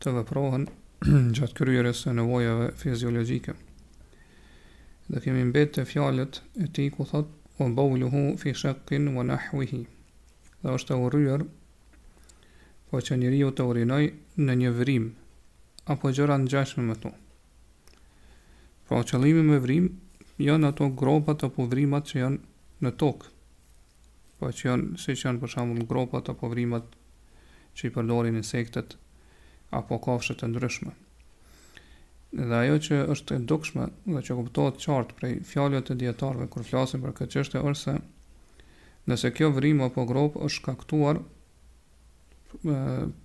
të veprohen gjatë kryerjes së nevojave fiziologjike. Dhe kemi mbetë te fjalët e tij ku thot, wa bauluhu fi shaqqin wa nahwihi. Dhe është e urryer po që njeriu të urinoj në një vrim apo gjëra ngjashme me to. Pra qëllimi me vrim janë ato gropat apo vrimat që janë në tokë. Po që janë siç janë për shembull gropat apo vrimat që i përdorin insektet apo kafshë të ndryshme. Dhe ajo që është e dukshme dhe që kuptohet qartë prej fjalëve të dijetarëve kur flasin për këtë çështje është se nëse kjo vrimë apo gropë është shkaktuar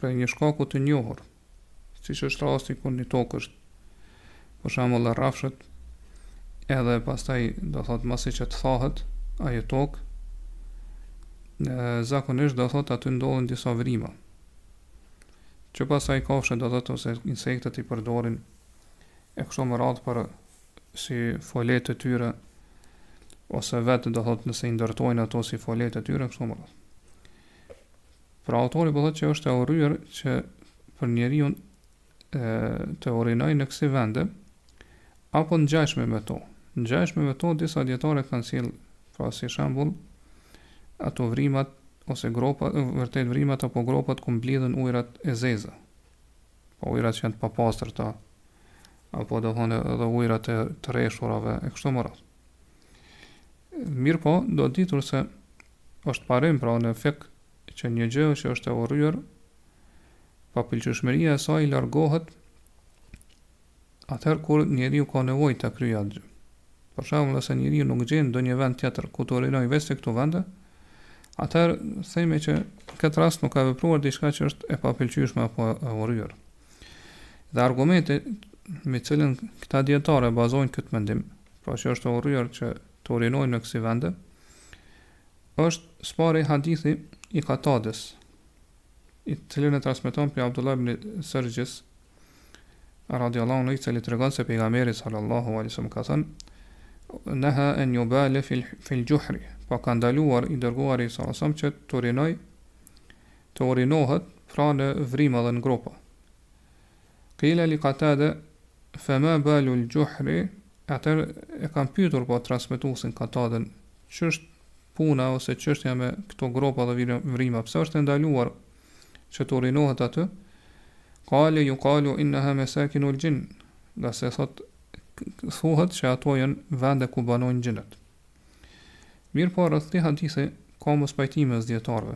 prej një shkaku të njohur, Siç është rasti kur një tokë është për shembull e rrafshët, edhe pastaj do thot masi që të thahet ajo tokë, zakonisht do thot aty ndodhin disa vrima. Që pastaj kafshët do thot ose insektet i përdorin e kështu me radhë për si fole të tyre, ose vetë do thotë nëse i ndërtojnë ato si fole të tyre, kështu më radhë. Pra autori po thotë që është e urryer që pra njeriu të urinojë në kësi vende apo ngjashme me to. Ngjashme me to disa dijetarë kanë sjell pra si shembull ato vrimat ose gropat, vërtet vrimat apo gropat ku mblidhen ujrat e zeza. Po ujrat që janë të papastërta apo do thotë edhe ujrat e të reshurave e kështu me radhë. Mirëpo, do të ditur se është parim pra në fikh që një gjë që është e urryer papëlqyeshmëria e saj largohet atëherë kur njeriu ka nevojë ta kryejë atë gjë. Për shembull, nëse njeriu nuk gjen ndonjë vend tjetër ku të urinojë veç se këto vende, atëherë themi që në këtë rast nuk ka vepruar diçka që është e papëlqyeshme apo e urryer. Dhe argumenti me të cilën këta dijetarë e bazojnë këtë mendim, pra që është urryer që të urinojnë në kësi vende, është së pari hadithi i Katades, të cilin e transmeton prej Abdullah ibn Serxhis, radiallahu anhu i cili tregon se pejgamberi sallallahu alejhi ve selem ka thënë neha en jubale fil, fil xhuhri pra po ka ndaluar i dërguar i sallallahu që të urinoj Të urinohet, pra në vrima dhe në gropa. Qile li Qatade, Fema balu l'juhri, atëherë e kanë pyetur pra transmetuesin Qataden, ç'është puna ose çështja me këto gropa dhe vrima, pse është e ndaluar që të urinohet aty? Qale yuqalu innaha masakinu l'jinn, ngase thotë thuhet që ato janë vende ku banojnë xhinët. Mirëpo rreth këtij hadithi ka mospajtime mes dijetarëve.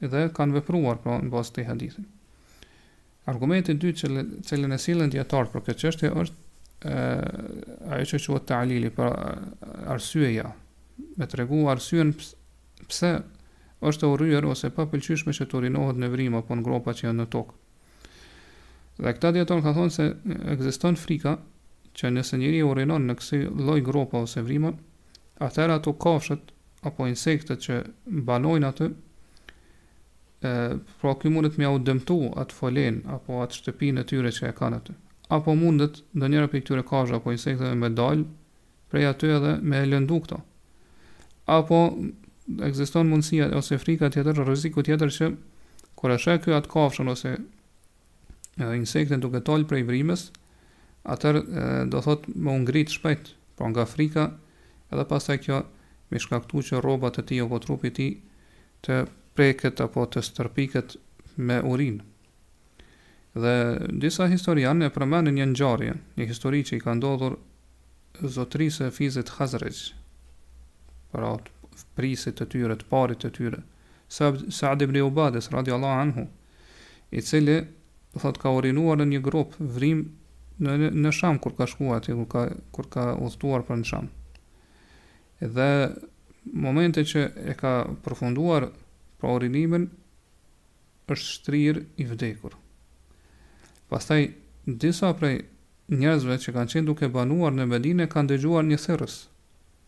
dhe kanë vepruar pra në bazë të këtij hadithi. Argumenti i dytë që cilën e sjellin dijetarët për këtë çështje është ë ajo që quhet ta'lili, pra arsyeja, me tregu arsyen pse është e urryer ose e papëlqyeshme që të urinohet në vrimë apo në gropa që janë në tokë. Dhe këta dijetarë kanë thënë se ekziston frika që nëse njeriu urinon në kësi lloj gropa ose vrima, atëherë ato kafshët apo insektet që banojnë aty, e, pra ky mundet me jau dëmtu atë folenë, apo atë shtëpinë e tyre që e kanë aty. Apo mundet ndonjëra prej këtyre kafshëve apo insekteve me dalë prej aty edhe me e lëndu këtë. Apo ekziston mundësia ose frika tjetër, rreziku tjetër që kur e sheh ky atë kafshën ose edhe insektin duke dalë prej vrimës, atëherë do thotë me u ngrit shpejt, pra nga frika, edhe pastaj kjo me shkaktu që rrobat e tij apo trupi i tij të preket apo të stërpiket me urinë. Dhe disa historianë e përmendin një ngjarje, një histori që i ka ndodhur zotërisë së fisit Hazrexh, pra prijësit të tyre, të parit të tyre, Saad ibn Ubades, radi Allah anhu, i cili thotë ka urinuar në një gropë vrimë në në Sham kur ka shkuar atje kur ka kur ka udhëtuar për në Sham. Dhe momentin që e ka përfunduar pra urinimin është shtrirë i vdekur. Pastaj disa prej njerëzve që kanë qenë duke banuar në Medinë kanë dëgjuar një thirrës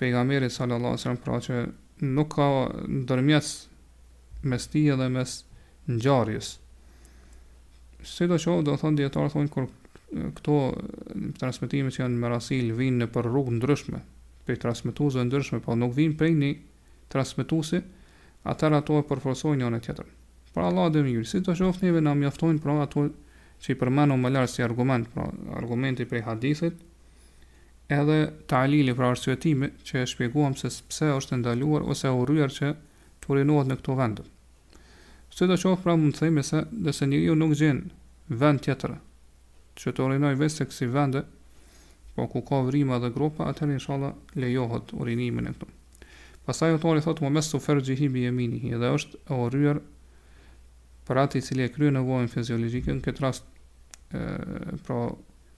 pejgamberit sallallahu alaihi wasallam pra që nuk ka ndërmjet mes tij dhe mes ngjarjes. Sidoqoftë, do thotë dijetarët thonë kur këto transmetime që janë merasil vijnë nëpër rrugë të ndryshme, prej transmetuesve të ndryshme, po nuk vijnë prej një transmetuesi, atëherë ato e përforcojnë njëra tjetrën. Pra Allahu e di më mirë, sidoqoftë neve na mjaftojnë pra ato që i përmendëm më lartë si argument, pra argumenti prej hadithit, Edhe ta'lili, pra arsyetimi, që e shpjeguam se pse është e ndaluar ose e urryer që të urinohet në këto vende. Sidoqoftë, pra mund të themi se nëse njeriu nuk gjen vend tjetër që të urinojë veçse kësi vende, po ku ka vrima dhe gropa, atëherë inshallah lejohet urinimi në këto. Pastaj autori thotë wa massu farjihi bi yaminihi dhe është e urryer për atë i cili e kryen nevojën fiziologjike, në këtë rast e, pra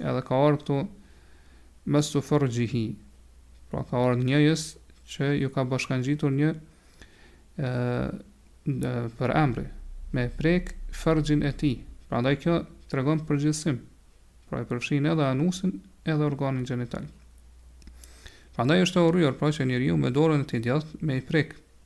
Edhe ka ardh këtu massu farjihi. Pra ka ardh njëjës që iu ka bashkangjitur një ë përemri me prek farjin e tij. Prandaj kjo tregon përgjithësim. Pra e përfshin edhe anusin, edhe organin gjenital. Prandaj është e urryer pra që njeriu me dorën e tij të djathtë me i prek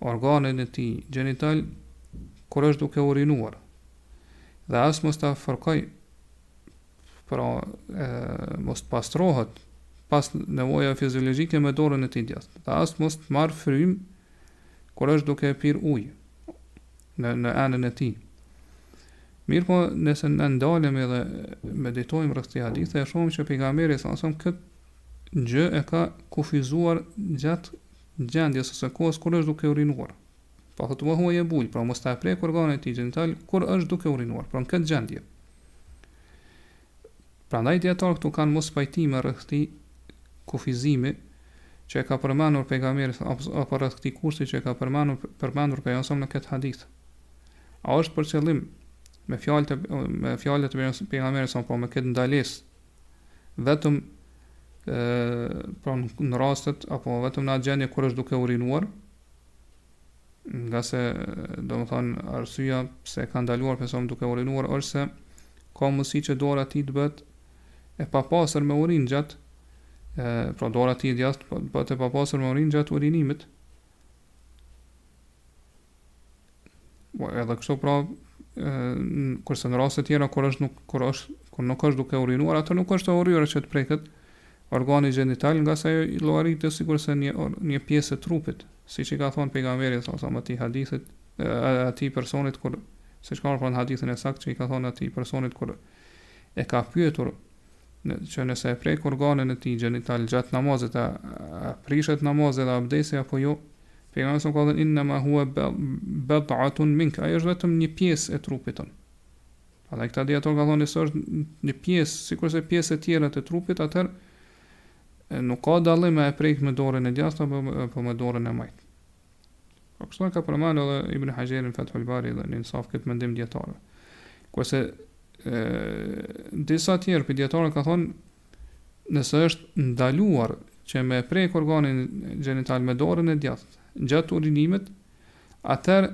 organin e tij gjenital kur është duke urinuar dhe as mos ta fërkojë pra e, mos të pastrohet pas nevojave fiziologjike me dorën e tij të djathtë dhe as mos të marrë frymë kur është duke pirë ujë në, në enën e tij mirëpo nëse ne ndalemi edhe meditojmë rreth këtij hadithi e shohim që pejgamberi s.a.s. këtë gjë e ka kufizuar gjatë Gjendjes ose kohës kur është duke urinuar. Pra thotë wahuwa yabul, pra mos ta prekë organin e tij gjenital kur është duke urinuar, pra në këtë gjendje. Prandaj dijetarët këtu kanë mospajtime rreth këtij kufizimi që e ka përmendur pejgamberi apo rreth këtij kushti që e ka përmendur përmendur pejgamberi në këtë hadith. A është për qëllim me fjalët me fjalët e pejgamberit apo me këtë ndalesë vetëm pra në rastet apo vetëm në atë gjendje kur është duke urinuar ngase domethënë arsyja pse ka ndaluar personin duke urinuar është se ka mundësi që dora e tij të bëhet e papastër me urin gjatë pra dora e tij e djathtë të bëhet e papastër me urin gjatë urinimit Po edhe kështu pra kurse në raste të tjera kur është nuk kur është kur nuk është duke urinuar atëherë nuk është e urryer që të preket organi gjenital ngase ai llogaritet sikurse një një pjesë e trupit siç i ka thënë pejgamberi s.a.s. atij hadithit atij personit kur siç ka thënë në hadithin e saktë që i ka thënë atij personit kur e ka pyetur që nëse e prek organin e tij gjenital gjatë namazit a prishet namazi dhe abdesi apo jo, pejgamberi s.a.s. ka thënë inna ma huwa bad'atun mink, ai është vetëm një pjesë e trupit tënd. Prandaj këta dijetarë kanë thonë se është një pjesë, sikurse pjesët e tjera të trupit, atëherë nuk ka dallim e prek me dorën e djathtë apo me dorën e majtë. Po kështu ka përmend edhe Ibn Haxheri në Fet'hul Bari dhe në Insaf këtë mendim të dijetarëve. Kurse ë disa të tjerë prej dijetarëve kanë thonë nëse është ndaluar që me prek organin gjenital me dorën e djathtë gjatë urinimit, atëherë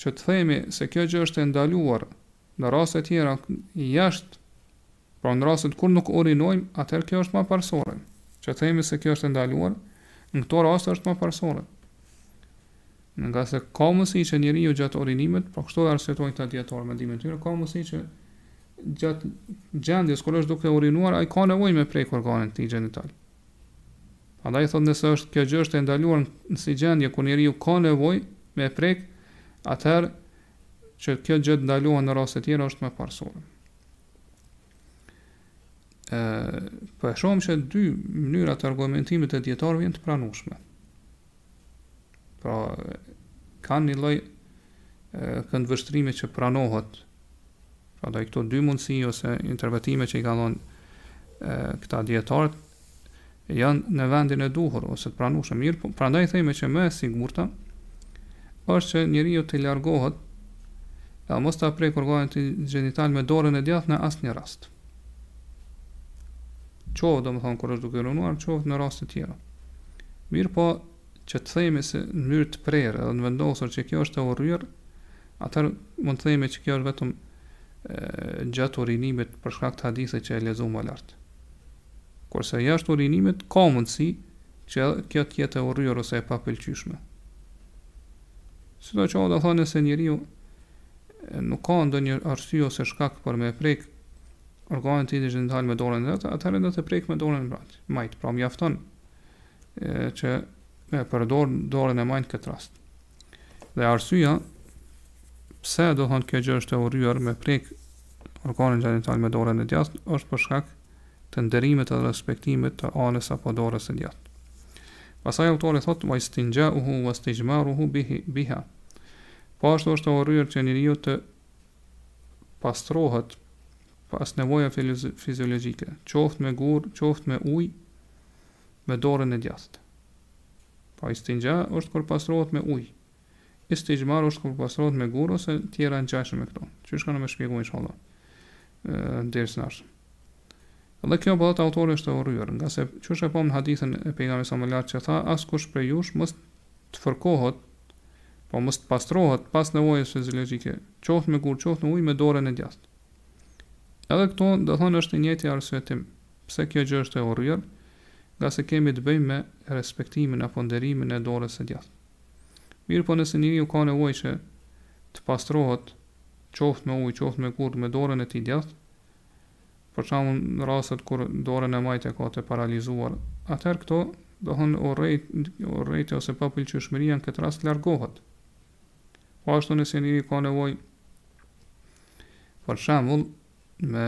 që të themi se kjo gjë është e ndaluar në raste të tjera jashtë Pra në rastet kur nuk urinojmë, atëherë kjo është ma parësore, që të themi se kjo është e ndaluar, në këto raste është ma parësore. Ngase ka mundësi që njeriu gjatë urinimit, pra kështu e arsyetojnë këta dijetarë mendimin e tyre, ka mundësi që gjatë gjendjes kur është duke urinuar, ai ka nevojë me prek organin e tij gjenital. Andaj thotë nëse është kjo gjë është e ndaluar në asi gjendje kur njeriu ka nevojë me prek, atëherë që kjo gjë të ndalohet në raste të tjera është më parësore. ë po e shohim se dy mënyra të argumentimit të dietarëve janë të pranueshme. Pra kanë një lloj këndvështrimi që pranohet. Pra të dyja këto dy mundësi ose interpretime që i kanë dhënë këta dietarët janë në vendin e duhur ose të pranueshëm mirëpo prandaj themi që më e sigurta është që njeriu të largohet e mos ta prekë organin e tij gjenital me dorën e djathtë në asnjë rast. Qoftë, domethënë, kur është duke urinuar, qoftë në raste të tjera. Mirëpo, që të themi se në mënyrë të prerë dhe të vendosur që kjo është e urryer, atëherë mund të themi që kjo është vetëm gjatë urinimit për shkak të hadithit që e lexuam më lartë. Kurse jashtë urinimit ka mundësi që kjo të jetë e urryer ose e papëlqyeshme. Sidoqoftë, domethënë se njeriu nuk ka ndonjë arsye ose shkak për me prek organin e tij gjenital me dorën e djathtë, atëherë duhet ta prekë me dorën e majtë, pra mjafton që e përdor dorën e majtë këtë rast. Dhe arsyeja pse domethënë kjo gjë është e urryer me prek organin gjenital me dorën e djathtë është për shkak të nderimit dhe respektimit të anës apo dorës së djathtë. Pastaj autori thotë wa istinja'uhu wa istijmaruhu bihi biha. Po ashtu është e urryer që njeriu të pastrohet pas nevojave fiziologjike, qoftë me gurë, qoftë me ujë, me dorën e djathtë. Pra istinxha është kur pastrohet me ujë. Istixmar është kur pastrohet me gurë ose tjera e ngjashme me këto. Qysh kem me shpjegu inshallah. Ë deri në arsh. Dhe kjo thotë autori është e urryer, ngase qysh e pamë në hadithin e pejgamberit s.a. më lart që tha askush prej jush mos të fërkohet, apo mos të pastrohet pas nevojës fiziologjike, qoftë me gurë, qoftë me ujë me dorën e djathtë. Edhe këtu domethënë është i njëjti arsyetim. Pse kjo gjë është e urryer? Ngase kemi të bëjmë me respektimin apo nderimin e dorës së djathtë. Mirëpo nëse njeriu ka nevojë që të pastrohet, qoftë me ujë, qoftë me gurë, me dorën e tij të djathtë, për shembull në rastet kur dorën e majtë e ka të paralizuar, atëherë këtu, domethënë urrejt, urrejtja ose papëlqyeshmëria në këtë rast largohet. Po ashtu nëse njeriu ka nevojë për shembull Me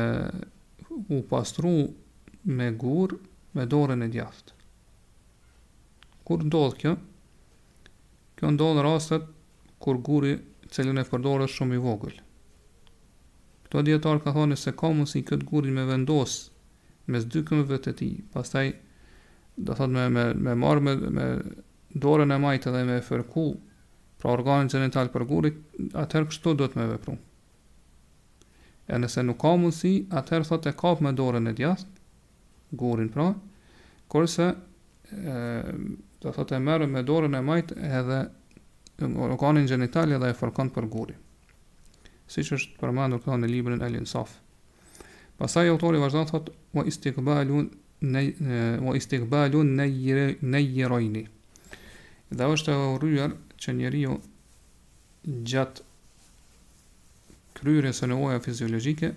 u pastru me gurë me dorën e djathtë. Kur ndodh kjo? Kjo ndodh në rastet kur guri të cilin e përdor është shumë i vogël. Këtu dijetarët kanë thënë se ka mundësi këtë gurin me vendos mes dy këmbëve të tij, pastaj do thot me, me, me marrë me, me dorën e majtë dhe me fërku pra organin gjenital për gurit, atëherë kështu duhet me vepru. E nëse nuk ka mundësi, atëherë thotë e kap me dorën e djathtë, gurin pra, kurse thotë e merr me dorën e majtë edhe organin gjenital edhe e fërkon për gurin. Siç është përmendur këtu në librin El Insaf. Pastaj autori vazhdon thotë wa istiqbalun ne wa istiqbalun nejjirejni. Dhe është e urryer që njeriu gjatë kryerjes së nevojave fiziologjike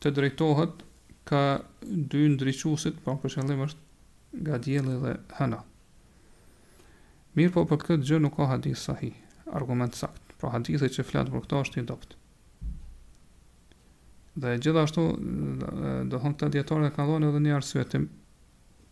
të drejtohet ka dy ndriçuesit, pra për qëllim është nga dielli dhe hëna. Mirëpo për këtë gjë nuk ka hadith sahih, argument të saktë, pra hadithi që flet për këtë është i dobët. Dhe gjithashtu, domethënë këta dijetarët kanë dhënë edhe një arsyetim,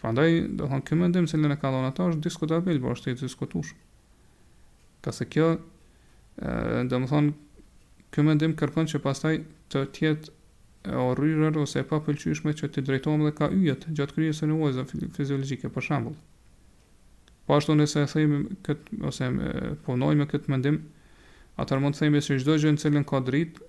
Prandaj, domethënë ky mendim që e kanë dhënë ata është diskutabil, pra është i diskutueshëm. Ngase kjo ë domethënë ky mendim kërkon që pastaj të jetë e urryer ose e papëlqyeshme që të drejtohemi edhe ka yjet gjatë kryerjes së nevojës fiziologjike, për shambull. Po ashtu nëse e themi këtë, ose pranojmë këtë mendim, atëherë mund të themi se çdo gjë në të cilën ka dritë,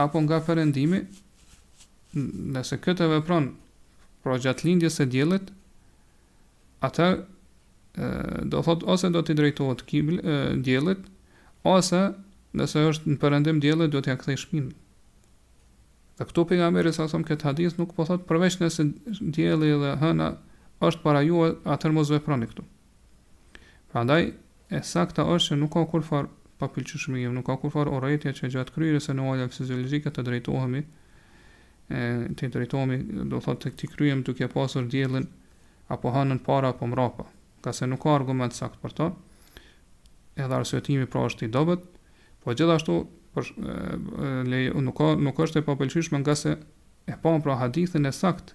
apo nga perëndimi, nëse këtë e vepron pra gjatë lindjes së diellit, atëherë do thotë ose do t'i drejtohet diellit, ose nëse është në perëndim dielli do t'ia kthej shpinën. Dhe këtu pejgamberi s.a.v.s. në këtë hadith nuk po thotë përveç nëse dielli dhe hëna është para juve, atëherë mos veproni kështu. Prandaj, e sakta është që nuk ka kurrfarë papëlqyeshmërie, nuk ka kurrfarë urrejtje që gjatë kryerjes së nevojave fiziologjike të drejtohemi, të drejtohemi, do thotë të t'i kryejmë duke pasur diellin apo hënën para apo mrapa, ngase nuk ka argument të saktë për to. Edhe arsyetimi pra është i dobët, po gjithashtu për le nuk ka nuk është e papëlqyeshme ngase e pa pra hadithin e saktë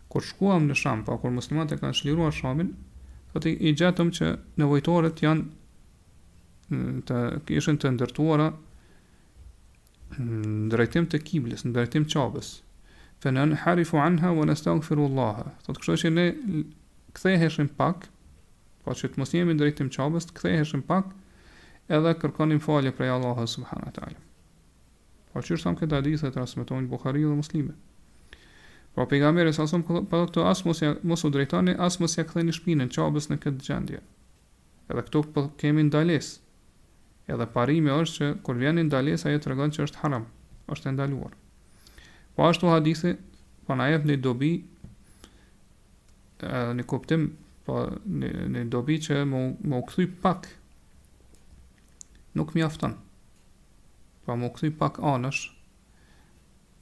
Kur shkuam në Sham, pra kur muslimanët e kanë çliruar Shamin, thotë i gjetëm që nevojtoret janë të ishin të ndërtuara në drejtim të kiblës, në drejtim të Qabes. Fe nenharifu anha, ve nestagfiru Allahe. Thotë, kështu që ne ktheheshim pak, pra që të mos jemi në drejtim të Qabes, ktheheshim pak, edhe kërkonim falje prej Allahut subhanehu ve teala. Pra qysh thamë këtë hadith e transmetojnë Buhariu dhe Muslimi. Pra pejgamberi salallahu alejhi ve selem po thotë as mos ja mos u drejtoni, as mos ja ktheni shpinën Qabës në këtë gjendje. Edhe këtu po kemi ndalesë. Edhe parimi është që kur vjen ndalesa ajo tregon që është haram, është e ndaluar. Po ashtu hadithi po na jep një dobi edhe një kuptim po një, një dobi që me, me u kthy pak nuk mjafton Pra mu kthy pak anësh,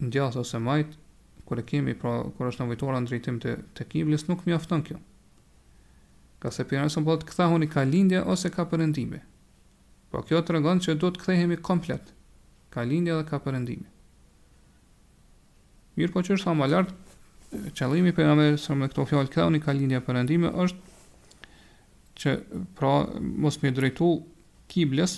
në djathtë ose majtë, kur e kemi, pra kur është nevojtore në drejtim të të kiblës, nuk mjafton kjo. Ngase pejgamberi po thotë kthehuni ka lindja ose ka perëndimi. Po kjo tregon që duhet të kthehemi komplet ka lindja dhe ka perëndimi. Mirëpo qysh thamë lartë, qëllimi i pejgamberit me këto fjalë kthehuni ka lindja perëndimi është që pra mos m'iu drejtu kiblës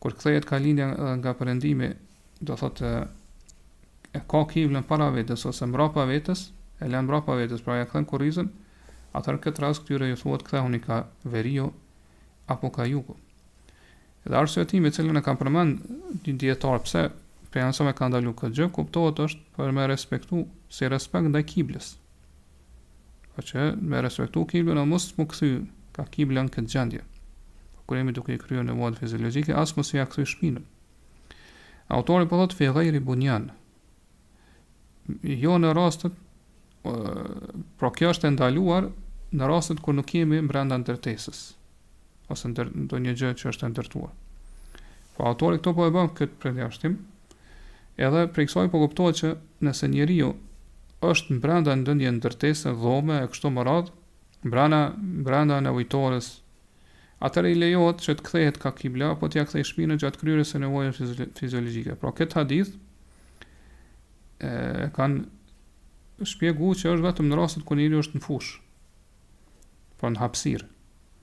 Kur kthehet ka lindja ka perëndimi, do thotë e ka kiblën para vetes ose mbrapa vetes, e lën mbrapa vetes, pra ia kthen kurrizën, atëherë këtë rast këtyre ju thuhet kthehuni ka veriu apo ka jugu. Dhe arsyetimi të cilin e kanë përmend dijetarët pse pejgamberi ka ndaluar këtë gjë, kuptohet është për me respektu si respekt ndaj kiblës. Po që me respektu kiblën as mos m'u kthy ka kibla në këtë gjendje. Po kur jemi duke i kryer nevojat fiziologjike, as mos m'ia kthy shpinën. Autori po thotë fi gajri bunjan. Jo në rastet pra kjo është e ndaluar në rastet kur nuk jemi brenda ndërtesës. ose ndonjë gjë që është e ndërtuar. Po autori këtu po e bën këtë përjashtim. Edhe prej kësaj po kuptohet që nëse njeriu është brenda ndonjë ndërtese, dhome e kështu me radhë, brenda brenda nevojtores, atëherë i lejohet që të kthehet ka kibla apo t'ia kthejë shpinën gjatë kryerjes së nevojës fiziologjike. Pra këtë hadith e kanë shpjeguar që është vetëm në rastin kur njeriu është në fushë. Pra në hapësirë.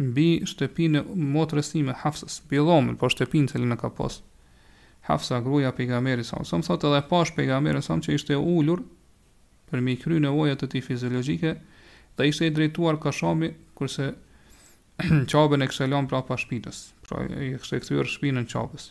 mbi shtëpinë e motrës sime, Hafsës, mbi dhomën, po shtëpinë të cilën e ka pas, Hafsa, gruaja e Pejgamberit, sallallahu alejhi ve sellem, thotë, dhe e pashë Pejgamberin, sallallahu alejhi ve sellem, që ishte ulur për me i kry nevojat e tij fiziologjike dhe ishte i drejtuar ka Shami, kurse Qabën e kishte lënë prapa shpinës, pra i kishte kthyer shpinën Qabës.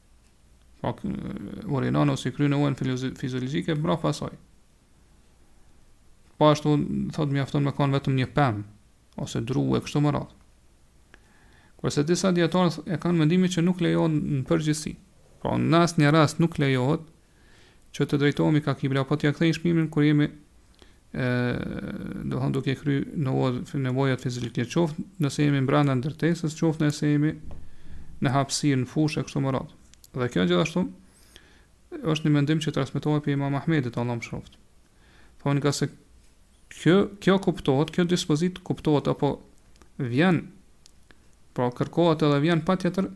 Pra urinon ose i kryen nevojat fiziologjike mbrapa saj. Po ashtu thotë mjafton me kanë vetëm një pemë ose dru e kështu me radhë. Kurse disa dijetarë e kanë mendimin që nuk lejohet në përgjithësi. Po në asnjë rast nuk lejohet që të drejtohemi ka kibla, apo t'ja kthejmë shpinën kur jemi e do të thonë duke kry nevojë nevojat fizike qoftë nëse jemi brenda ndërtesës qoftë nëse jemi në hapësirë në fushë kështu me radhë. Dhe kjo gjithashtu është një mendim që transmetohet prej Imam Ahmedit Allahu e mëshiroftë. Po ngase kjo kjo kuptohet, kjo dispozitë kuptohet apo vjen pra kërkohet edhe vjen patjetër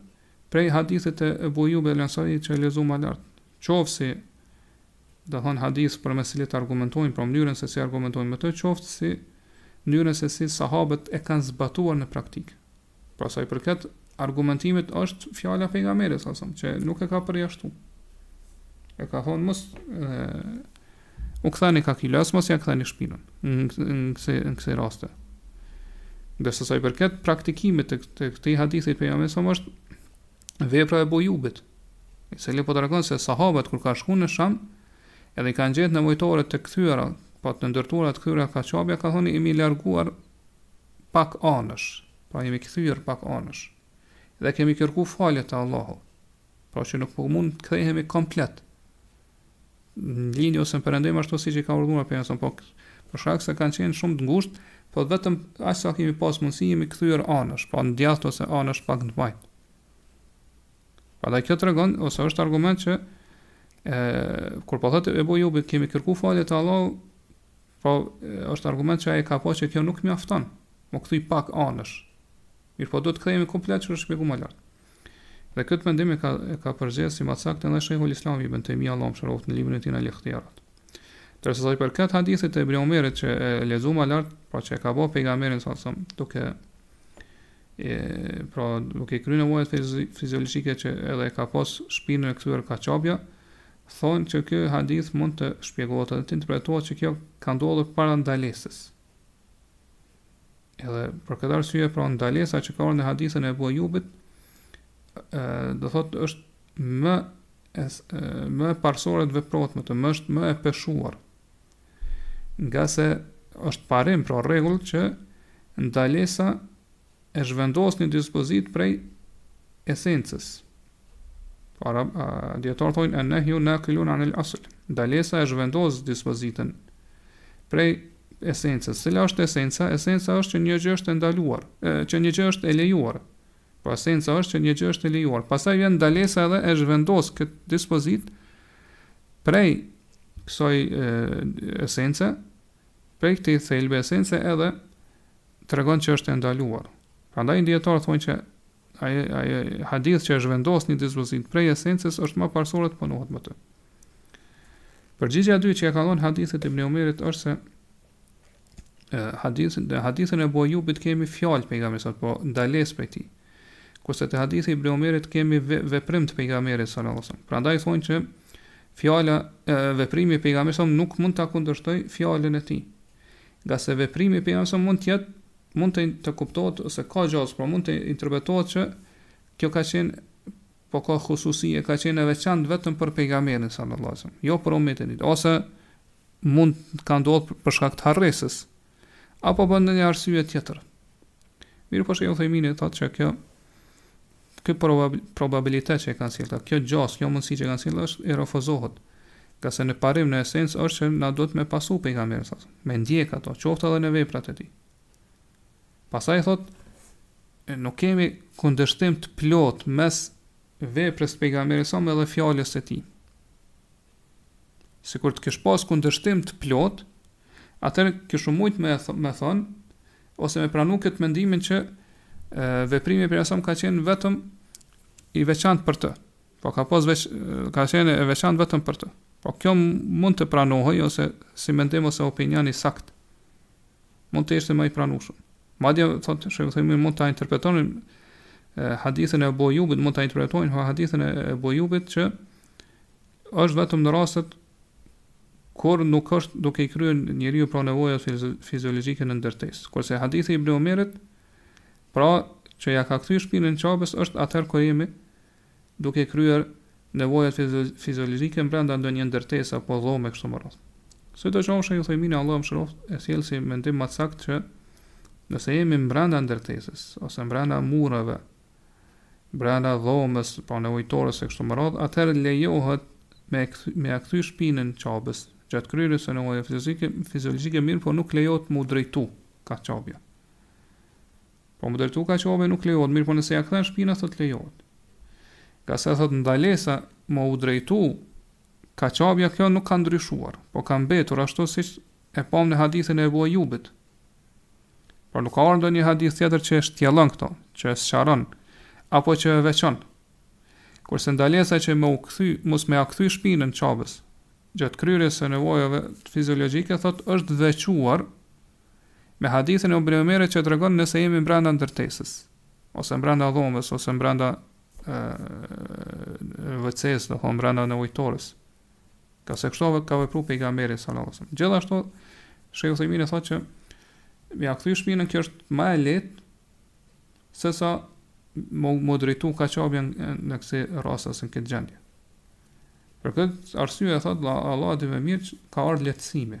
Prej hadithit të Ebu Ejub el Ensari që e lexuam më lart, qoftë si, do thonë hadith përmes të cilit argumentojnë për mënyrën se si argumentojnë me të, qoftë si mënyrën se si sahabët e kanë zbatuar në praktikë. Pra sa i përket argumentimit është fjala e pejgamberit sa sa që nuk e ka përjashtu. E ka thonë mos e, U ktheni ka kibla, as mos ja ktheni shpinën, në kësi raste. Dhe sa i përket praktikimit të, të këtij hadithit pejgamberit sa sa është vepra e Ebu Ejubit, i cili po tregon se sahabët kur kanë shku në Sham, edhe i kanë gjetë nevojtore të kthyera, pra apo të ndërtuara të kthyera ka Qabja, ka thonë jemi larguar pak anësh, pra jemi kthyer pak anësh, dhe kemi kërku falje te Allahu, pra që nuk po mund të kthehemi komplet, në lindje ose në perëndim ashtu siç i ka urdhëruar pejgamberi sa po për shkak se kanë qenë shumë të ngushtë, po vetëm aq sa kemi pas mundësi jemi kthyer anësh, pak në djathtë ose anësh pak në majt. Prandaj kjo tregon ose është argument që e kur po thotë Ebu Ejubi kemi kërku falje te Allahu, po është argument që ai ka pa që kjo nuk mjafton, me u kthy pak anësh. Mirëpo do të kthehemi komplet që është shpjeguar më lart. Dhe këtë mendim e ka e ka përzgjedh si më të saktin edhe Shejhul Islam Ibn Tejmije Allahu e mëshiroftë në librin e tij Al-Ikhtiyarat. Ndërsa sa i përket hadithit të Ibn Omerit që e lexuam më lart, pra që e ka pa pejgamberin sa sa duke e pra duke i kryer nevojat fiziologjike që edhe e ka pas shpinën e kthyer ka Qabja, thonë që ky hadith mund të shpjegohet edhe të interpretohet që kjo ka ndodhur para ndalesës. Edhe për këtë arsye pra ndalesa që ka në hadithin e Ebu Ejubit, do thotë është më e, më parësore të veprohet me të më është më e peshuar. Ngase është parim pra rregull që ndalesa e zhvendos një dispozitë prej esencës, Pra dijetarët thonë an nahyu naqilun an al asl. Ndalesa e zhvendos dispozitën prej esencës. Cila është esenca? Esenca është që një gjë është e ndaluar, që një gjë është e lejuar. Po esenca është që një gjë është e lejuar. Pastaj vjen ndalesa edhe e zhvendos këtë dispozitë prej kësaj esence, prej këtij thelbi esence edhe tregon që është e ndaluar. Prandaj dijetarët thonë që Ai, e, hadith që e zhvendos një dispozitë prej esencës është më parsorë të punohet me të. Përgjigja e dytë që e ka dhënë hadithit të Ibn Omerit është se e, hadithin e Ebu Ejubit kemi fjalë të pejgamberit sa, po ndalesë prej tij. Kurse te hadithi i Ibn Omerit kemi veprim të pejgamberit sallallahu alajhi wasallam. Prandaj thonë që fjala e veprimi i pejgamberit nuk mund ta kundërshtojë fjalën e tij. Ngase veprimi i pejgamberit sa mund të jetë mund të të kuptohet ose ka gjasë, pra mund të interpretohet që kjo ka qenë po ka hususi e ka qenë e veçantë vetëm për pejgamberin sallallahu alajhi wasallam, jo për umetin e tij, ose mund të ka ndodhur për shkak të harresës apo për ndonjë arsye tjetër. Mirëpo shejh Uthejmini thotë që kjo Ky probabilitet që e kanë sjellë këta, kjo gjasë, kjo mundësi që e kanë sjellë është i refuzohet. Ngase në parim, në esencë është që na duhet me pasu pejgamberin sa, me ndjek atë, qoftë edhe në veprat e tij. Pastaj thotë nuk kemi kundërshtim të plotë mes veprës së pejgamberit sa edhe fjalës së tij. Sikur të kish pas kundërshtim të plotë, atëherë kishim mujt me me thënë ose me pranu këtë mendimin që veprimi i pejgamberit ka qenë vetëm i veçantë për të. Po ka pas veç ka qenë e veçantë vetëm për të. Po kjo mund të pranohej ose si mendim ose opinion i saktë. Mund të ishte më i pranueshëm. Madje thotë shejh Uthejmini mund ta interpretonin hadithin e Ebu Ejubit, mund ta interpretojnë hadithin e Ebu Ejubit që është vetëm në rastet kur nuk është duke i kryer njeriu pra nevojat fiziologjike në ndërtesë. Kurse hadithi i Ibn Omerit, pra që ja ka kthyer shpinën Qabes është atëherë kur jemi duke kryer nevojat fiziologjike brenda ndonjë ndërtese apo dhome kështu me radhë. Sido qoftë, shejh Uthejmini Allahu e mëshiroftë e sjell si mendim më të saktë që nëse jemi brenda ndërtesës ose brenda mureve brenda dhomës apo nevojtores e kështu me radhë atëherë lejohet me me ja kthy shpinën qabës gjatë kryerjes së nevojave fiziologjike fiziologjike mirëpo nuk lejohet mu drejtu ka qabja po mu drejtu ka qabja nuk lejohet mirëpo nëse ja kthen shpinën thotë lejohet ngase thotë ndalesa mu drejtu Ka Qabja kjo nuk ka ndryshuar, por ka mbetur ashtu siç e pamë në hadithin e Ebu Ejubit. Por nuk ka ardhur ndonjë hadith tjetër që e shtjellon këtë, që e sqaron apo që e veçon. Kurse ndalesa që me u kthy, mos me ia kthy shpinën Qabes, gjatë kryerjes së nevojave fiziologjike thotë është veçuar me hadithin e Ibn Omerit që tregon nëse jemi brenda ndërtesës, ose brenda dhomës, ose brenda WC-s, do thotë brenda nevojtores. Ngase kështu ka vepru pejgamberi sallallahu alajhi wasallam. Gjithashtu Shejh Uthejmini thotë që me ja kthy shpinën kjo është më e lehtë se sa me u drejtu ka Qabja në kësi rasti ose në këtë gjendje. Për këtë arsye thotë Allahu e di më mirë që ka ardhë lehtësimi.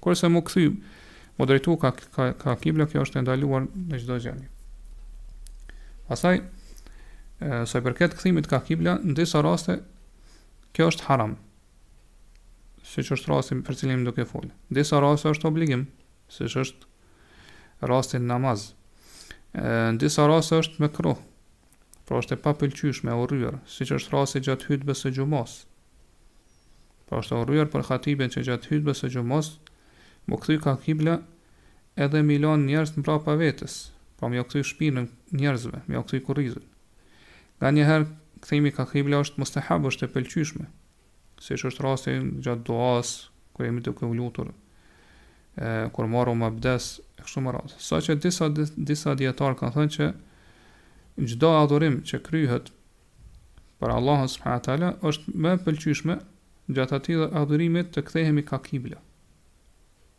Kurse mu kthy mu drejtu ka ka ka kibla kjo është e ndaluar në çdo gjendje. Pastaj sa i përket kthimit ka kibla në disa raste kjo është haram. Siç është rasti për cilin jemi duke fol. Disa raste është obligim, siç është rasti në namaz. Në disa raste është mekruh. Pra është e papëlqyeshme, e urryer, siç është rasti gjatë hytbes së xhumasë. Pra është e urryer për hatibin që gjatë hytbes së xhumasë mu kthy ka kibla edhe mi lanë njerzt mbrapa vetes, pra mi u kthy shpinën njerzve, mi u kthy kurrizin. Nganjëherë kthimi ka kibla është mustehab, është e pëlqyeshme. siç është rasti gjatë duas, kur jemi duke u lutur, e, kur marrum abdes, e kështu me radhë. Saqë disa, disa dijetarë kanë thënë që çdo adhurim që kryhet për Allahun subhanehu ue teala është më e pëlqyshme gjatë atij adhurimi të kthehemi ka kibla.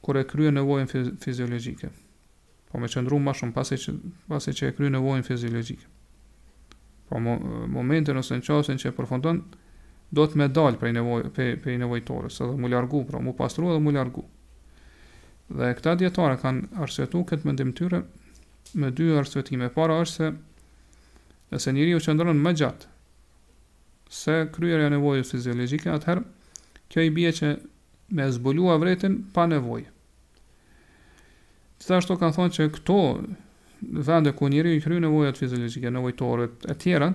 kur e kryen nevojën fiziologjike. Po me qëndru ma shumë pasi që, pasi që e kryen nevojën fiziologjike. Po mo, momentin ose në çastin që e përfundon, duhet me dalë prej, nevoj, prej, prej nevojtores, edhe mu largu, pra mu pastru edhe mu largu. Dhe këta dijetarë e kanë arsyetu këtë mendim të tyre me dy arsyetime. E para është se nëse njeriu qëndron më gjatë se kryerja e nevojës fiziologjike, atëherë kjo i bie që me e zbulu avretin pa nevojë. Gjithashtu kanë thënë që këto vende ku njeriu i kryen nevojat fiziologjike, nevojtoret e tjera,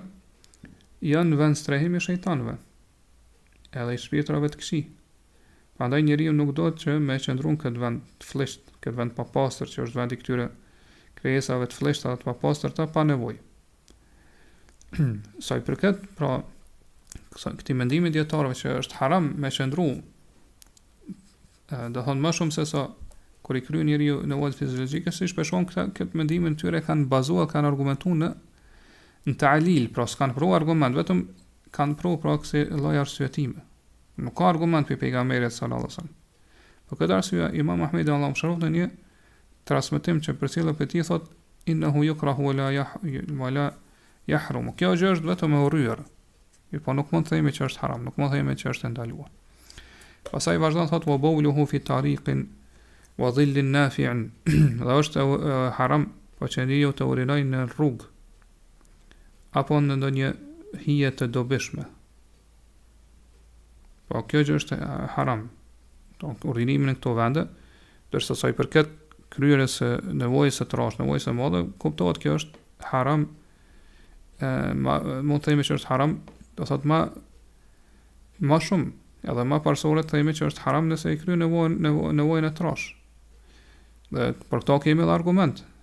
janë vendstrehim i shejtanëve, edhe i shpirtrave të këqij. Prandaj njeriu nuk duhet që me qëndru në këtë vend të flliqt, këtë vend të papastër që është vend i këtyre krijesave të flliqta dhe të papastërta pa nevojë. Sa i përket, pra, kësa, këtij mendimi të dijetarëve që është haram me qëndru, do thotë më shumë se sa, kur i kryn njeriu nevojat fiziologjike, siç po shihni këta, këtë mendimin e tyre e kanë bazu, kanë argumentu në, në tealil, pra, s'kanë pru argument, vetëm kanë pru, pra, kësi lloj arsyetime. Nuk ka argument prej pejgamberit, sallallahu alajhi wasallam. Për këtë arsye, imam Ahmedi, Allahu e mëshiroftë, në një, transmetim që përcillet prej tij thotë innehu yukrahu wa la yahrum wa la yahrum. Kjo gjë është vetëm e urryer. Mirëpo nuk mund të themi që është haram, nuk mund të themi që është e ndaluar. Pastaj vazhdon thotë wa bawluhu fi tariqin wa dhillin nafi'in. Dhe është haram po që njeriu të urinojë në rrugë apo në ndonjë hije të dobishme, Po kjo gjë është haram. Donë urinimi në këto vende, ndërsa sa i përket kryerjes së nevojës së trashë, nevojës së madhe, kuptohet kjo është haram. Ë ma mund të themi se është haram, do thot ma ma shumë, edhe ma parësore të themi që është haram nëse i kryen nevojën nevojën e trashë. Dhe për këto kemi edhe argument,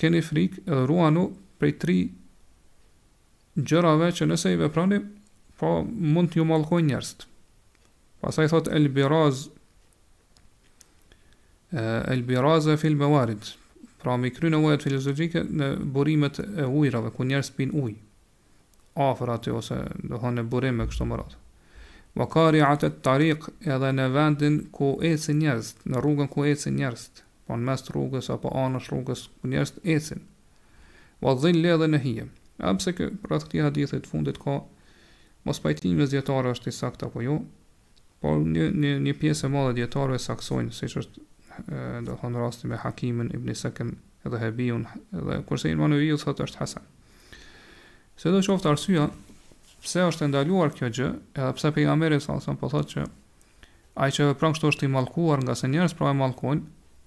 Keni frikë dhe ruhuni prej tri gjërave që nëse i veproni, po mund t'ju mallkojnë njerëzit. Pastaj thot El Biraz El Biraz e fil Mawarid, pra mi kry nevojat fiziologjike në burimet e ujërave ku njerëzit pinë ujë. afër aty ose do thonë në burim e kështu me radhë. Wa qari'at at-tariq edhe në vendin ku ecin njerëzit, në rrugën ku ecin njerëzit, po në mes të rrugës apo anësh rrugës ku njerëzit ecin. Wa dhill edhe në hije. Edhe pse rreth këtij hadithi të fundit ka mospajtim mes dijetarëve është i saktë apo jo? Por një një një pjesë e madhe e dijetarëve e saktësojnë, siç është do thonë rasti me Hakimin ibn Sakan Dhehebiun edhe kurse Imam Nawawi thotë është hasan. Sido qoftë arsyeja pse është ndaluar kjo gjë, edhe pse pejgamberi sa sa po thotë që ai që vepron kështu është i mallkuar ngase njerëzit pra e mallkojnë,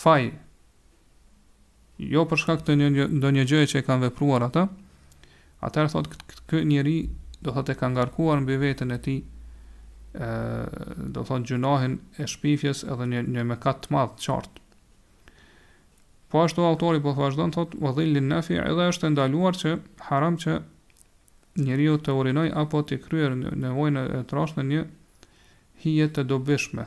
faj, jo për shkak të ndonjë gjëje që e kanë vepruar ata, atëherë thot ky njeri do thot e ka ngarkuar mbi veten e tij ë do thot gjynahin e shpifjes edhe një një mëkat të madh të qartë. Po ashtu autori po vazhdon thot wa dhillin nafi edhe është e ndaluar që haram që njeriu të urinoj apo të kryej nevojën e trashë në një hije të dobishme,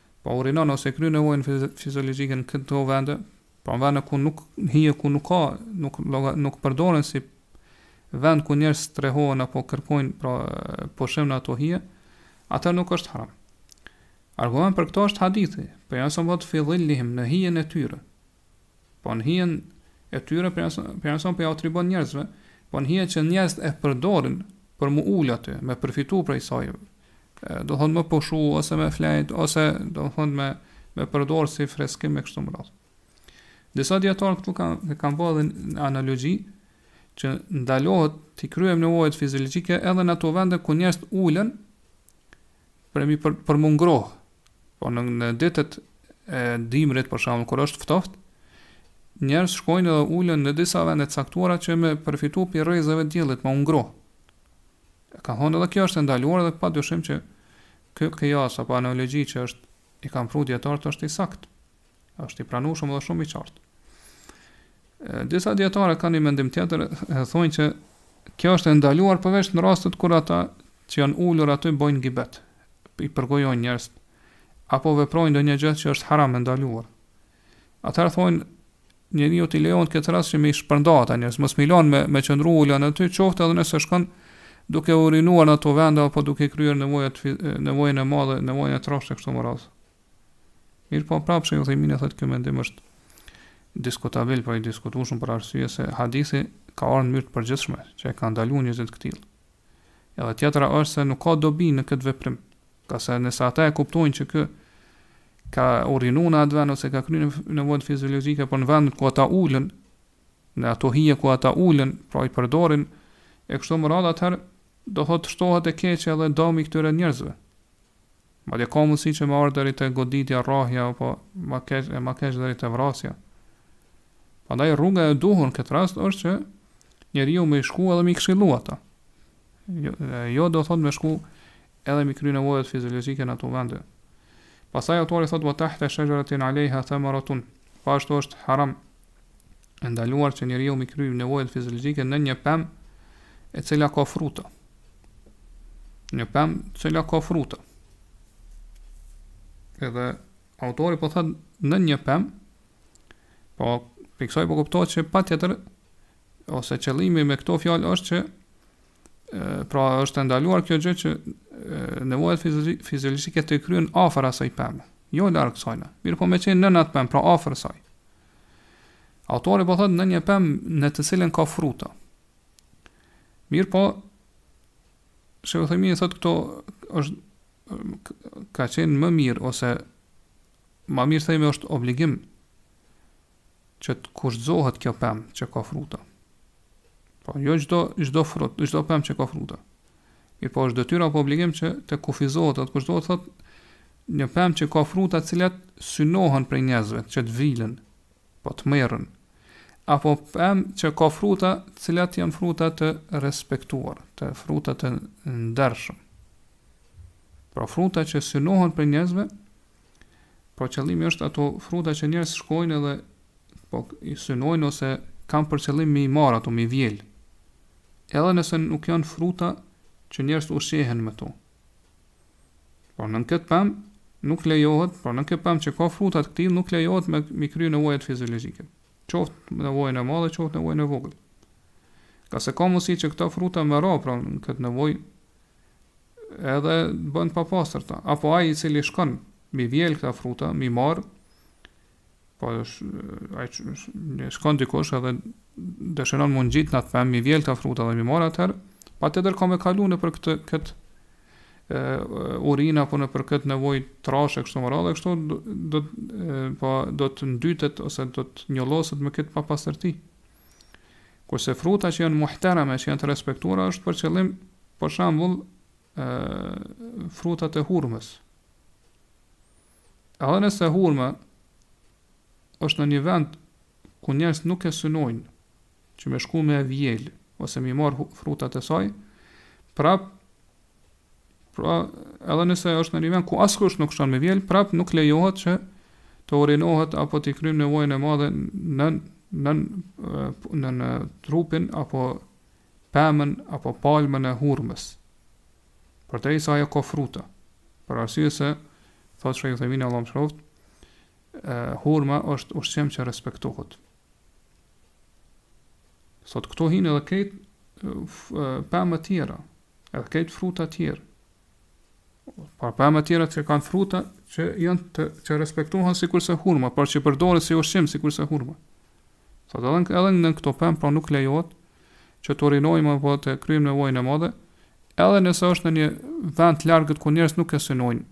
Po urinon ose kryen nevojën fiziologjike në këto vende, po në vende ku nuk hije ku nuk ka, nuk nuk përdoren si vend ku njerëz strehohen apo kërkojnë pra pushim në ato hije, atëherë nuk është haram. Argument për këto është hadithi, pejgamberi thotë fi dhillihim në hijen e tyre, Po në hijen e tyre pejgamberi po ja atribuon njerëzve, po në hijen që njerëzit e përdorin për mu ul aty, me përfitu prej saj. Do të thonë më pushu ose me flejt ose do të thonë me me përdor si freskim me kështu me radhë. Disa dijetarë këtu kanë kanë bërë edhe analogji që ndalohet të kryejmë nevojat fiziologjike edhe në ato vende ku njerëzit ulen Për mu për, për m'u ngroh. Por në, në ditët e dimrit për shembull kur është ftoft, njerëz shkojnë dhe ulën në disa vende të caktuara që me përfitu prej rrezeve të diellit, m'u ngroh. E ka thënë edhe kjo është e ndaluar dhe pa dyshim që ky kijas apo analogji që është i kanë pru dijetarët është i saktë. Është i pranueshëm dhe shumë i qartë. Disa dijetarë kanë një mendim tjetër, e thonë që kjo është e ndaluar përveç në rastet kur ata që janë ulur aty bëjnë gibet, i përgojojnë njerëzit apo veprojnë ndonjë gjë që është haram e ndaluar. Atëherë thonë njeriut i lejohet në këtë rast që me i shpërnda ata njerëz, mos me i lon me me qëndru ulun aty, qoftë edhe nëse shkon duke urinuar në ato vende apo duke kryer nevojat nevojën e madhe, nevojën e trashë kështu me radhë. Mirëpo prapë shejh Uthejmini thotë ky mendim është diskutabil, pra i diskutueshëm për arsye se hadithi ka ardhë në mënyrë të përgjithshme, që e ka ndalu një gjë të këtillë. Edhe tjetra është se nuk ka dobi në këtë veprim, ngase nëse ata e kuptojnë që ky ka urinu në atë vend, ose ka kry nevojën fiziologjike, pra në vend ku ata ulen, në ato hije ku ata ulen, pra i përdorin, e kështu me radhë atëherë, do thotë shtohet e keqja edhe dëmi i këtyre njerëzve. Madje ka mundësi që me ardhë deri te goditja, rrahja apo ma keq e ma keq deri te vrasja. Prandaj rruga e duhur në këtë rast është që njeriu me shku edhe me i këshillu ata. Jo, jo do thotë me shku edhe me kry nevojat fiziologjike në ato vende. Pastaj autori thotë wa tahta shexheratin alejha thamaratun. Po ashtu është haram e ndaluar që njeriu mi kry nevojat fiziologjike nën një pemë e cila ka fruta. Një pemë e cila ka fruta. Edhe autori po thot nën një pemë po fiksoj po kuptohet që patjetër ose qëllimi me këto fjalë është që pra është e ndaluar kjo gjë që nevojat fiziologjike të kryen afër asaj pemë, jo larg saj. Mirëpo me qenë nën atë pemë, pra afër saj. Autori po thotë nën një pemë në të cilën ka fruta. Mirëpo, shejh Uthejmini thotë këto, është, ka qenë më mirë, ose më mirë të themi është obligim, që të kushtëzohet kjo pemë që ka fruta. Po, jo çdo çdo frut, çdo pemë që ka fruta. Mirëpo është detyrë apo obligim që të kufizohet, të kushtëzohet thot një pemë që ka fruta të cilat synohen prej njerëzve, që të vilen, apo të merren. Apo pemë që ka fruta, të cilat janë fruta të respektuar, të fruta të ndershëm. Pra fruta që synohen prej njerëzve, Pra qëllimi është ato fruta që njerëzit shkojnë edhe po i synojnë ose kanë për qëllim m'i marr ato m'i vjel. Edhe nëse nuk janë fruta që njerëzit ushqehen me to. Por nën këtë pemë nuk lejohet, por nën këtë pemë që ka fruta të këtillë nuk lejohet me m'i kry nevojat fiziologjike. Qoftë nevojën e madhe, qoftë nevojën e vogël. Ka se ka mundësi që këto fruta me ra, pra në këtë nevojë edhe bëhen të papastërta. Apo ai i cili shkon m'i vjel këta fruta, m'i marr, po ai një shkon dikush edhe dëshiron me u ngjit në atë pemë, m'i vjel këta fruta dhe m'i marr atëherë, patjetër ka me kalu nëpër këtë, këtë urinë apo nëpër këtë nevojë të trashë kështu me radhë, kështu do, do, po, do të ndytet ose do të njolloset me këtë papastërti. Kurse fruta që janë muhterame, që janë të respektuara, është për qëllim, për shembull, frutat e hurmës. Edhe nëse hurma është në një vend ku njerëzit nuk e synojnë që me shku me e vjel ose m'i marr frutat e saj, prap Pra, edhe nëse ajo është në një vend ku askush nuk shkon me vjel, prap nuk lejohet që të urinohet apo të kryejmë nevojën e madhe në në në në trupin apo pemën apo palmën e hurmës. Përderisa ajo ka fruta. Për arsye se, thotë shejh Uthejmini, Allahu e mëshiroftë, hurma është ushqim që respektohet. Thotë këtu hyjnë edhe krejt pemë tjera, Edhe krejt fruta tjera. Pra pemë tjera që kanë fruta që janë të që respektohen sikurse hurma, pra që përdoren si ushqim sikurse hurma. Thotë edhe në këto pemë pra nuk lejohet që të urinojmë apo të kryejmë nevojën e madhe, edhe nëse është në një vend të largët ku njerëzit nuk e synojnë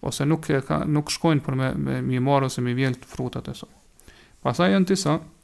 ose nuk e ka nuk shkojnë për me me m'i marr ose me vjel frutat e saj. Pastaj janë disa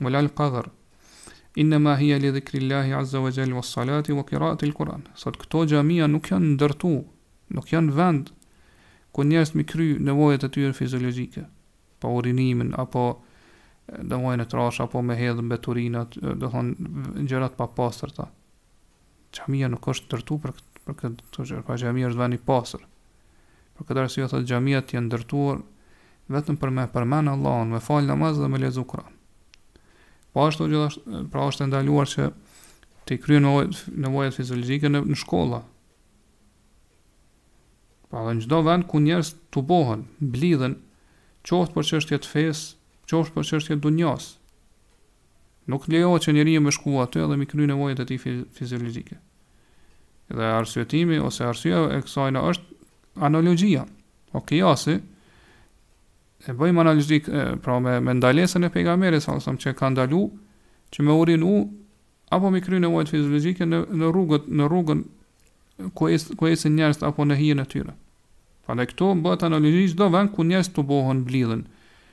Wala al-qadhar. Innama hiya li dhikrillahi azza wa jall was salati wa qira'ati al-Quran. Thotë këto xhamia nuk janë ndërtu, nuk janë vend ku njerëzit m'i kry nevojat e tyre fiziologjike, pra urinimin apo nevojën e trashë apo me hedh mbeturinat, domethënë gjëra të papastërta. Xhamia nuk është ndërtu për për këtë gjë, pra xhamia është vend i pastër. Për këtë arsye thotë xhamiat janë ndërtuar vetëm për me përmend Allahun, me fal namaz dhe me lexu Kur'an. Po ashtu gjithashtu, pra është ndaluar që të kryen nevojat fiziologjike në, në shkolla. Pra dhe në çdo vend ku njerëzit tubohen, mblidhen, qoftë për çështje të fesë, qoftë për çështje të dunjasë. Nuk lejohet që njeriu me shku aty dhe mi kry nevojat e tij fiziologjike. Dhe arsyetimi ose arsyeja e kësaj është analogjia, apo kijasi, e bëjmë analogjik, pra me, me ndalesën e pejgamberit alejhi selam që ka ndalu që me urinu apo me kry nevojat fiziologjike në në rrugët në rrugën ku ec ku ecin njerëz apo në hijen e tyre. Prandaj këtu bëhet analogji çdo vend ku njerëzit bohen mblidhen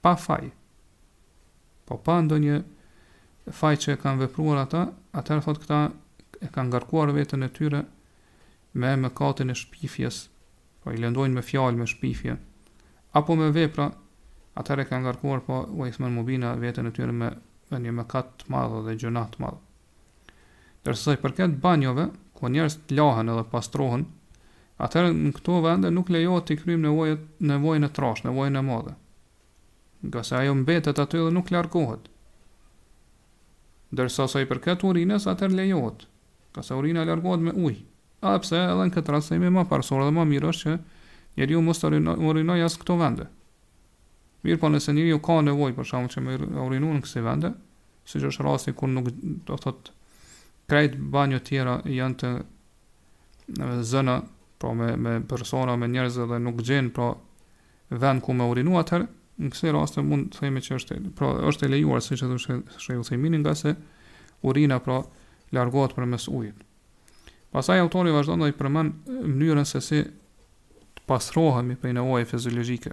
pa faj, po pa ndonjë faj që e kanë vepruar ata, atëherë thotë këta e kanë ngarkuar veten e tyre me mëkatin e shpifjes, po i lëndojnë me fjalë me shpifje, apo me vepra, atëherë e kanë ngarkuar po ue ithmen mubina veten e tyre me, me një mëkat të madh dhe gjynah të madh. Ndërsa sa i përket banjove, ku njerëzit lahen edhe pastrohen, atëherë në këto vende nuk lejohet t'i kryjmë nevojat, nevojën e trashë, nevojën e madhe. Ngase ajo mbetet aty dhe nuk largohet. Ndërsa sa i përket urinës, atëherë lejohet, ngase urina largohet me ujë. Edhe pse edhe në këtë rast themi më parësor dhe më mirë është që njeriu mos të urinojë as në këto vende. Mirëpo nëse njeriu ka nevojë për shembull që me urinu në kësi vende, siç është rasti kur nuk do të thotë krejt banjot e tjera janë të zëna, pra me me persona, me njerëz dhe nuk gjen pra vend ku me urinu atëherë, në kësi raste mund të themi që është pra është e lejuar siç e thotë Shejh Uthejmini ngase urina pra largohet përmes ujit. Pastaj autori vazhdon dhe i përmend mënyrën se si të pastrohemi prej nevojave fiziologjike.